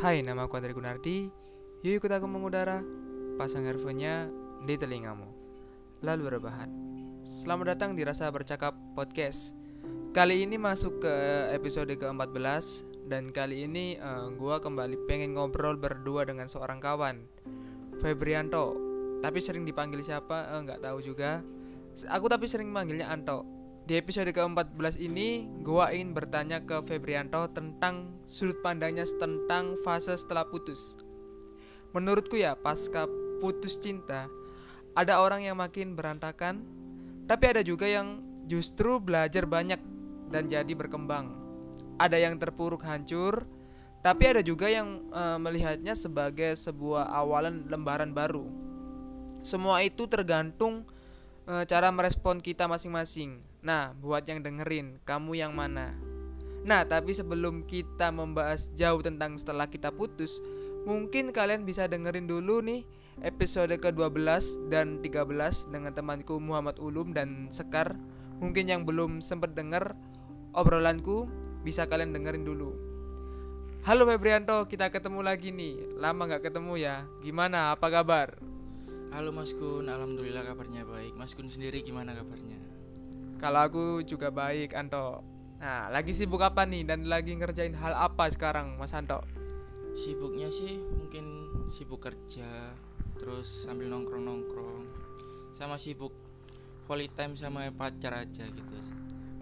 Hai, nama aku Andri Gunardi. Yuk ikut aku mengudara. Pasang earphone-nya di telingamu. Lalu berbahan. Selamat datang di Rasa Bercakap Podcast. Kali ini masuk ke episode ke-14 dan kali ini uh, gua kembali pengen ngobrol berdua dengan seorang kawan, Febrianto. Tapi sering dipanggil siapa? Eh, nggak uh, tahu juga. Aku tapi sering manggilnya Anto. Di episode ke-14 ini, gua ingin bertanya ke Febrianto tentang sudut pandangnya tentang fase setelah putus. Menurutku ya, pasca putus cinta, ada orang yang makin berantakan, tapi ada juga yang justru belajar banyak dan jadi berkembang. Ada yang terpuruk hancur, tapi ada juga yang e, melihatnya sebagai sebuah awalan lembaran baru. Semua itu tergantung e, cara merespon kita masing-masing. Nah, buat yang dengerin, kamu yang mana? Nah, tapi sebelum kita membahas jauh tentang setelah kita putus, mungkin kalian bisa dengerin dulu nih episode ke-12 dan 13 dengan temanku Muhammad Ulum dan Sekar. Mungkin yang belum sempat denger obrolanku bisa kalian dengerin dulu. Halo Febrianto, kita ketemu lagi nih. Lama nggak ketemu ya. Gimana? Apa kabar? Halo Mas Kun, alhamdulillah kabarnya baik. Mas Kun sendiri gimana kabarnya? Kalau aku juga baik, Anto. Nah, lagi sibuk apa nih dan lagi ngerjain hal apa sekarang, Mas Anto? Sibuknya sih mungkin sibuk kerja, terus sambil nongkrong-nongkrong. Sama sibuk quality time sama pacar aja gitu.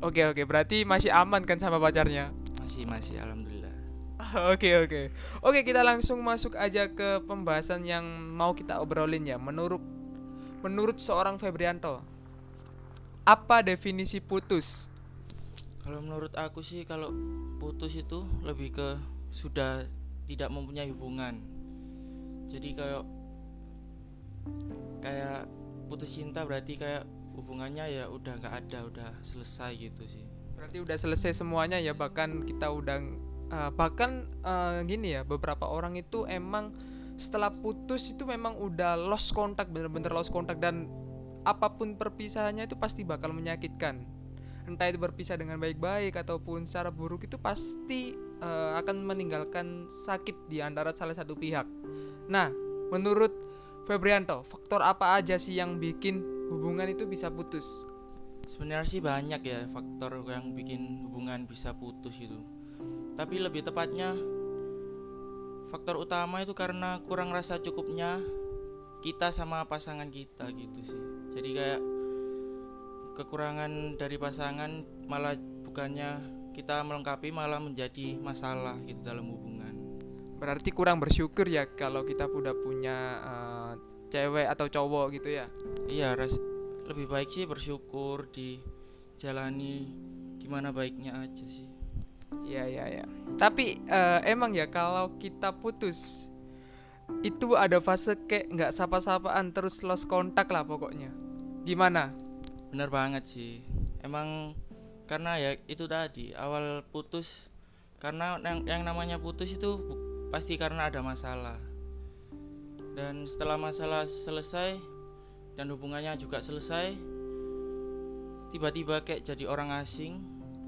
Oke oke, berarti masih aman kan sama pacarnya? Masih masih, alhamdulillah. Oke oke, oke kita langsung masuk aja ke pembahasan yang mau kita obrolin ya. Menurut menurut seorang Febrianto, apa definisi putus? Kalau menurut aku sih kalau putus itu lebih ke sudah tidak mempunyai hubungan. Jadi kayak kayak putus cinta berarti kayak hubungannya ya udah nggak ada udah selesai gitu sih berarti udah selesai semuanya ya bahkan kita udah uh, bahkan uh, gini ya beberapa orang itu emang setelah putus itu memang udah lost kontak bener-bener lost kontak dan apa pun perpisahannya itu pasti bakal menyakitkan entah itu berpisah dengan baik-baik ataupun secara buruk itu pasti uh, akan meninggalkan sakit di antara salah satu pihak. Nah, menurut Febrianto, faktor apa aja sih yang bikin hubungan itu bisa putus? Sebenarnya sih banyak ya faktor yang bikin hubungan bisa putus itu. Tapi lebih tepatnya faktor utama itu karena kurang rasa cukupnya kita sama pasangan kita gitu sih. Jadi kayak kekurangan dari pasangan malah bukannya kita melengkapi malah menjadi masalah gitu dalam hubungan. Berarti kurang bersyukur ya kalau kita udah punya uh, cewek atau cowok gitu ya iya ras lebih baik sih bersyukur dijalani gimana baiknya aja sih iya iya iya. Tapi uh, emang ya kalau kita putus itu ada fase kayak nggak sapa-sapaan terus lost kontak lah pokoknya. Gimana? Bener banget sih. Emang karena ya itu tadi awal putus karena yang yang namanya putus itu pasti karena ada masalah. Dan setelah masalah selesai dan hubungannya juga selesai tiba-tiba kayak jadi orang asing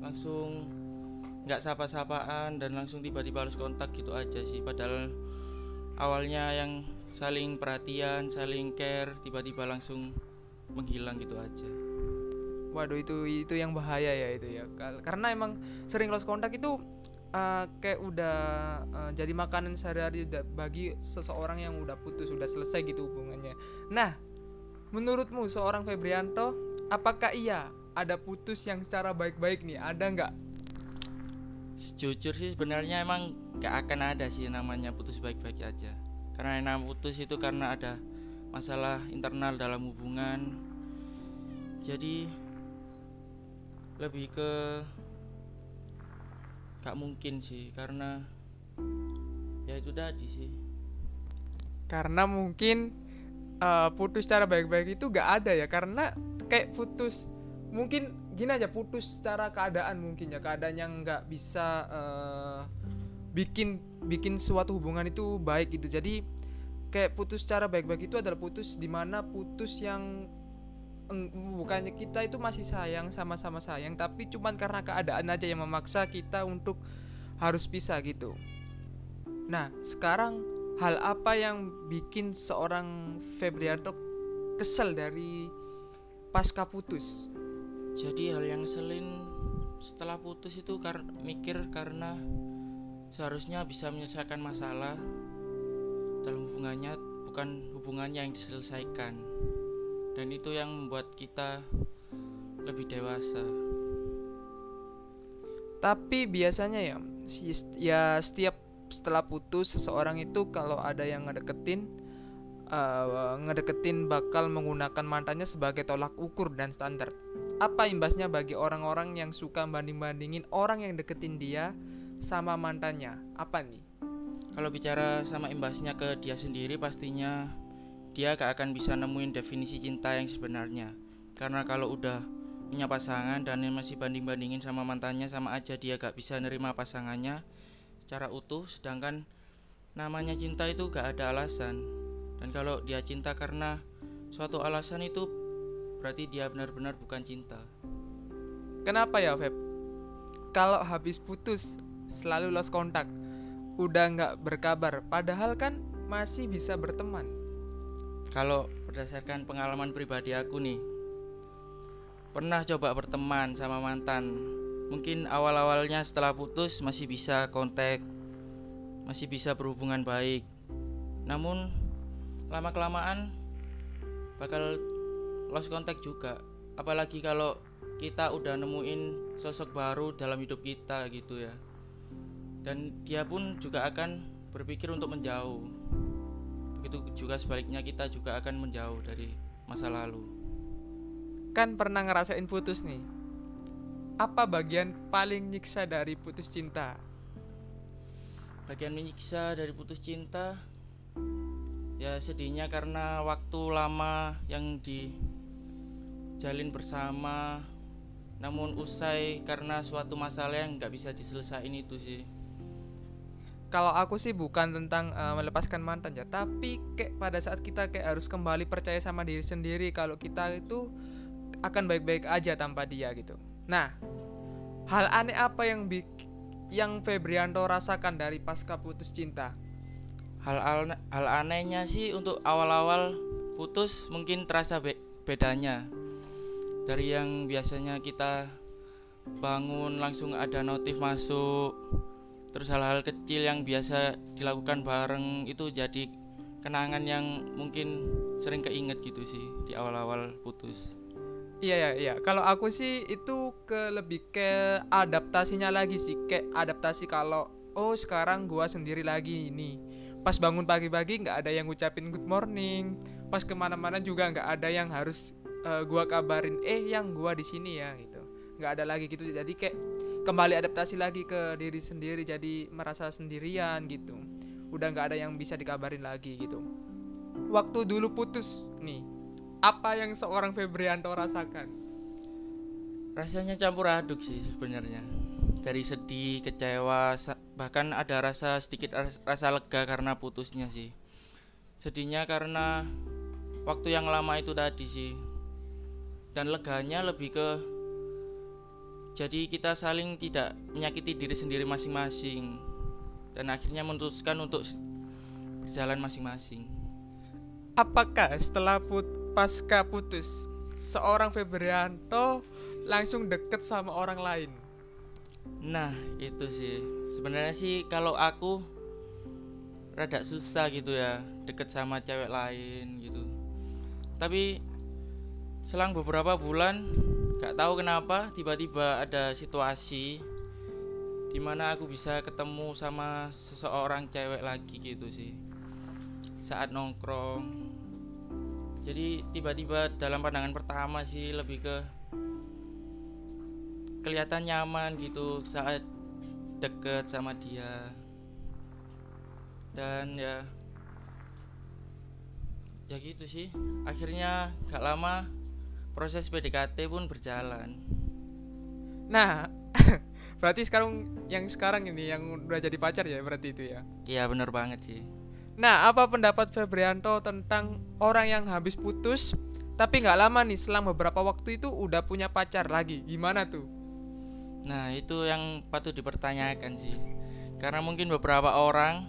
langsung nggak sapa-sapaan dan langsung tiba-tiba harus kontak gitu aja sih padahal awalnya yang saling perhatian saling care tiba-tiba langsung menghilang gitu aja waduh itu itu yang bahaya ya itu ya karena emang sering lost kontak itu uh, kayak udah uh, jadi makanan sehari-hari bagi seseorang yang udah putus udah selesai gitu hubungannya. Nah, menurutmu seorang Febrianto, apakah iya ada putus yang secara baik-baik nih? Ada nggak? Jujur sih sebenarnya emang gak akan ada sih namanya putus baik-baik aja. Karena yang putus itu karena ada masalah internal dalam hubungan. Jadi lebih ke gak mungkin sih karena ya itu tadi sih karena mungkin uh, putus secara baik-baik itu gak ada ya karena kayak putus mungkin gini aja putus secara keadaan mungkin ya. Keadaan yang nggak bisa uh, bikin bikin suatu hubungan itu baik gitu. Jadi kayak putus secara baik-baik itu adalah putus di mana putus yang bukannya kita itu masih sayang sama-sama sayang tapi cuman karena keadaan aja yang memaksa kita untuk harus pisah gitu. Nah, sekarang hal apa yang bikin seorang Febrianto kesel dari pasca putus? Jadi hal yang selin setelah putus itu kar mikir karena seharusnya bisa menyelesaikan masalah dalam hubungannya bukan hubungannya yang diselesaikan. Dan itu yang membuat kita lebih dewasa. Tapi biasanya ya ya setiap setelah putus seseorang itu kalau ada yang ngedeketin uh, ngedeketin bakal menggunakan mantannya sebagai tolak ukur dan standar apa imbasnya bagi orang-orang yang suka banding-bandingin orang yang deketin dia sama mantannya? Apa nih? Kalau bicara sama imbasnya ke dia sendiri pastinya dia gak akan bisa nemuin definisi cinta yang sebenarnya. Karena kalau udah punya pasangan dan masih banding-bandingin sama mantannya sama aja dia gak bisa nerima pasangannya secara utuh. Sedangkan namanya cinta itu gak ada alasan. Dan kalau dia cinta karena suatu alasan itu berarti dia benar-benar bukan cinta. Kenapa ya Feb? Kalau habis putus selalu lost kontak udah nggak berkabar padahal kan masih bisa berteman. Kalau berdasarkan pengalaman pribadi aku nih pernah coba berteman sama mantan. Mungkin awal-awalnya setelah putus masih bisa kontak masih bisa berhubungan baik. Namun lama kelamaan bakal lost contact juga. Apalagi kalau kita udah nemuin sosok baru dalam hidup kita gitu ya. Dan dia pun juga akan berpikir untuk menjauh. Begitu juga sebaliknya kita juga akan menjauh dari masa lalu. Kan pernah ngerasain putus nih. Apa bagian paling nyiksa dari putus cinta? Bagian menyiksa dari putus cinta ya sedihnya karena waktu lama yang dijalin bersama namun usai karena suatu masalah yang nggak bisa diselesaikan itu sih kalau aku sih bukan tentang uh, melepaskan mantan ya tapi kayak pada saat kita kayak harus kembali percaya sama diri sendiri kalau kita itu akan baik-baik aja tanpa dia gitu. Nah, hal aneh apa yang bik yang Febrianto rasakan dari pasca putus cinta? Hal hal, hal anehnya sih untuk awal-awal putus mungkin terasa be bedanya dari yang biasanya kita bangun langsung ada notif masuk terus hal-hal kecil yang biasa dilakukan bareng itu jadi kenangan yang mungkin sering keinget gitu sih di awal-awal putus. Iya ya iya. Kalau aku sih itu ke lebih ke adaptasinya lagi sih. Kayak adaptasi kalau oh sekarang gua sendiri lagi ini. Pas bangun pagi-pagi nggak ada yang ngucapin good morning. Pas ke mana-mana juga nggak ada yang harus uh, gua kabarin. Eh yang gua di sini ya gitu. Nggak ada lagi gitu. Jadi kayak kembali adaptasi lagi ke diri sendiri. Jadi merasa sendirian gitu. Udah nggak ada yang bisa dikabarin lagi gitu. Waktu dulu putus nih apa yang seorang Febrianto rasakan? Rasanya campur aduk sih sebenarnya. Dari sedih, kecewa, bahkan ada rasa sedikit rasa lega karena putusnya sih. Sedihnya karena waktu yang lama itu tadi sih. Dan leganya lebih ke jadi kita saling tidak menyakiti diri sendiri masing-masing dan akhirnya memutuskan untuk berjalan masing-masing. Apakah setelah put pasca putus seorang Febrianto langsung deket sama orang lain? Nah itu sih. Sebenarnya sih kalau aku rada susah gitu ya deket sama cewek lain gitu. Tapi selang beberapa bulan gak tahu kenapa tiba-tiba ada situasi di mana aku bisa ketemu sama seseorang cewek lagi gitu sih. Saat nongkrong. Jadi tiba-tiba dalam pandangan pertama sih lebih ke kelihatan nyaman gitu saat deket sama dia. Dan ya ya gitu sih. Akhirnya gak lama proses PDKT pun berjalan nah berarti sekarang yang sekarang ini yang udah jadi pacar ya berarti itu ya iya bener banget sih Nah, apa pendapat Febrianto tentang orang yang habis putus tapi nggak lama nih selang beberapa waktu itu udah punya pacar lagi? Gimana tuh? Nah, itu yang patut dipertanyakan sih. Karena mungkin beberapa orang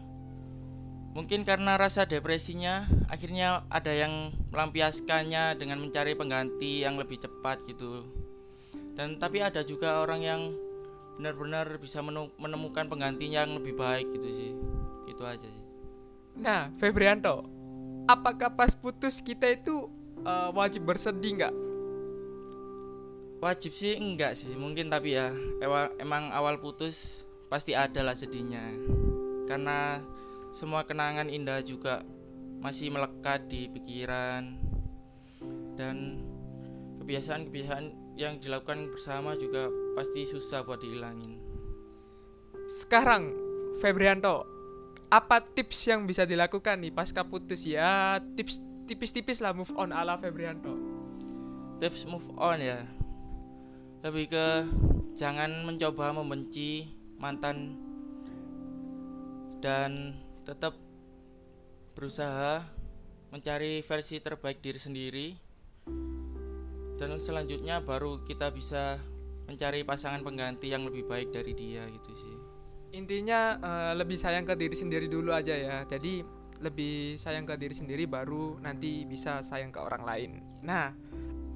mungkin karena rasa depresinya akhirnya ada yang melampiaskannya dengan mencari pengganti yang lebih cepat gitu. Dan tapi ada juga orang yang benar-benar bisa menemukan pengganti yang lebih baik gitu sih. Itu aja sih. Nah Febrianto apakah pas putus kita itu uh, wajib bersedih nggak? Wajib sih enggak sih. Mungkin tapi ya emang awal putus pasti ada lah sedihnya. Karena semua kenangan indah juga masih melekat di pikiran dan kebiasaan-kebiasaan yang dilakukan bersama juga pasti susah buat dihilangin. Sekarang Febrianto, apa tips yang bisa dilakukan nih pasca putus ya? Tips tipis-tipis lah move on ala Febrianto. Tips move on ya. Lebih ke jangan mencoba membenci mantan dan tetap berusaha mencari versi terbaik diri sendiri. Dan selanjutnya baru kita bisa mencari pasangan pengganti yang lebih baik dari dia gitu sih. Intinya uh, lebih sayang ke diri sendiri dulu aja ya. Jadi lebih sayang ke diri sendiri baru nanti bisa sayang ke orang lain. Nah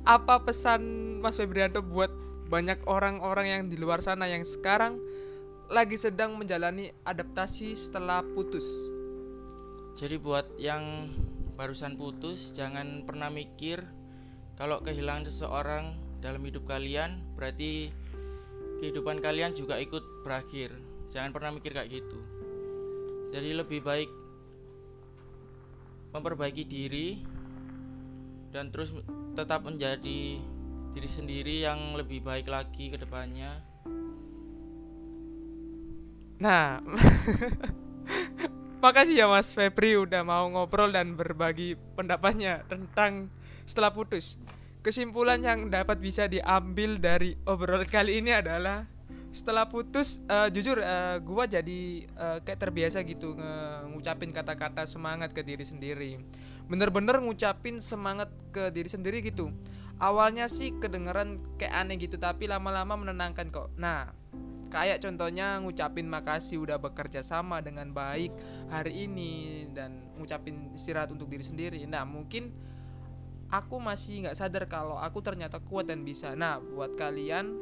apa pesan Mas Febrianto buat banyak orang-orang yang di luar sana yang sekarang lagi sedang menjalani adaptasi setelah putus. Jadi buat yang barusan putus jangan pernah mikir kalau kehilangan seseorang dalam hidup kalian berarti kehidupan kalian juga ikut berakhir. Jangan pernah mikir kayak gitu. Jadi lebih baik memperbaiki diri dan terus tetap menjadi diri sendiri yang lebih baik lagi ke depannya Nah, makasih ya Mas Febri udah mau ngobrol dan berbagi pendapatnya tentang setelah putus. Kesimpulan yang dapat bisa diambil dari obrol kali ini adalah setelah putus, uh, jujur uh, gua jadi uh, kayak terbiasa gitu ngucapin kata-kata semangat ke diri sendiri. Bener-bener ngucapin semangat ke diri sendiri gitu. Awalnya sih kedengeran kayak aneh gitu, tapi lama-lama menenangkan kok. Nah, kayak contohnya ngucapin makasih udah bekerja sama dengan baik hari ini dan ngucapin istirahat untuk diri sendiri. Nah mungkin aku masih nggak sadar kalau aku ternyata kuat dan bisa. Nah buat kalian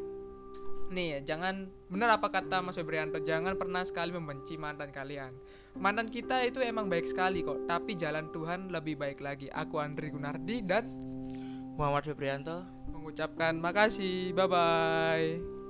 nih jangan benar apa kata Mas Febrianto jangan pernah sekali membenci mantan kalian. Mantan kita itu emang baik sekali kok tapi jalan Tuhan lebih baik lagi. Aku Andri Gunardi dan Muhammad Febrianto. mengucapkan makasih. Bye bye